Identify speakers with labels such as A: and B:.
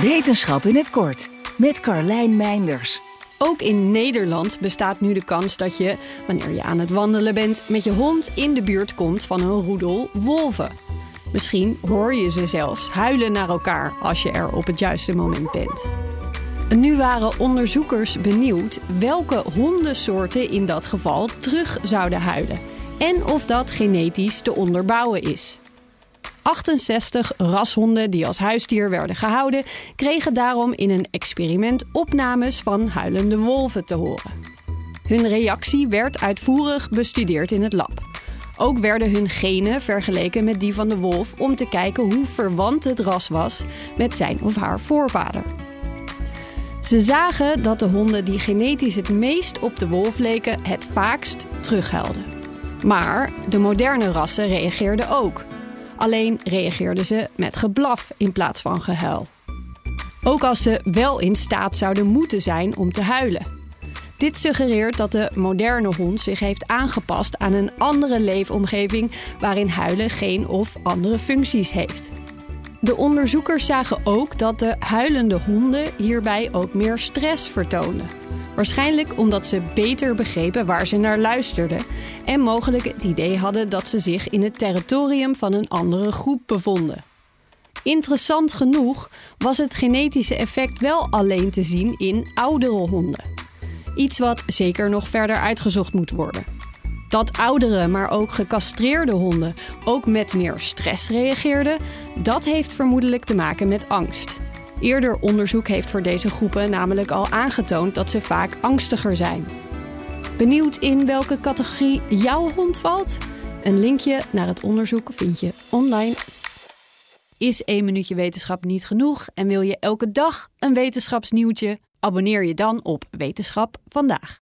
A: Wetenschap in het kort met Carlijn Meinders.
B: Ook in Nederland bestaat nu de kans dat je, wanneer je aan het wandelen bent, met je hond in de buurt komt van een roedel wolven. Misschien hoor je ze zelfs huilen naar elkaar als je er op het juiste moment bent. Nu waren onderzoekers benieuwd welke hondensoorten in dat geval terug zouden huilen en of dat genetisch te onderbouwen is. 68 rashonden die als huisdier werden gehouden, kregen daarom in een experiment opnames van huilende wolven te horen. Hun reactie werd uitvoerig bestudeerd in het lab. Ook werden hun genen vergeleken met die van de wolf om te kijken hoe verwant het ras was met zijn of haar voorvader. Ze zagen dat de honden die genetisch het meest op de wolf leken, het vaakst terughuilden. Maar de moderne rassen reageerden ook. Alleen reageerden ze met geblaf in plaats van gehuil. Ook als ze wel in staat zouden moeten zijn om te huilen. Dit suggereert dat de moderne hond zich heeft aangepast aan een andere leefomgeving waarin huilen geen of andere functies heeft. De onderzoekers zagen ook dat de huilende honden hierbij ook meer stress vertoonden. Waarschijnlijk omdat ze beter begrepen waar ze naar luisterden en mogelijk het idee hadden dat ze zich in het territorium van een andere groep bevonden. Interessant genoeg was het genetische effect wel alleen te zien in oudere honden. Iets wat zeker nog verder uitgezocht moet worden. Dat oudere, maar ook gecastreerde honden ook met meer stress reageerden, dat heeft vermoedelijk te maken met angst. Eerder onderzoek heeft voor deze groepen namelijk al aangetoond dat ze vaak angstiger zijn. Benieuwd in welke categorie jouw hond valt? Een linkje naar het onderzoek vind je online. Is één minuutje wetenschap niet genoeg en wil je elke dag een wetenschapsnieuwtje? Abonneer je dan op Wetenschap vandaag.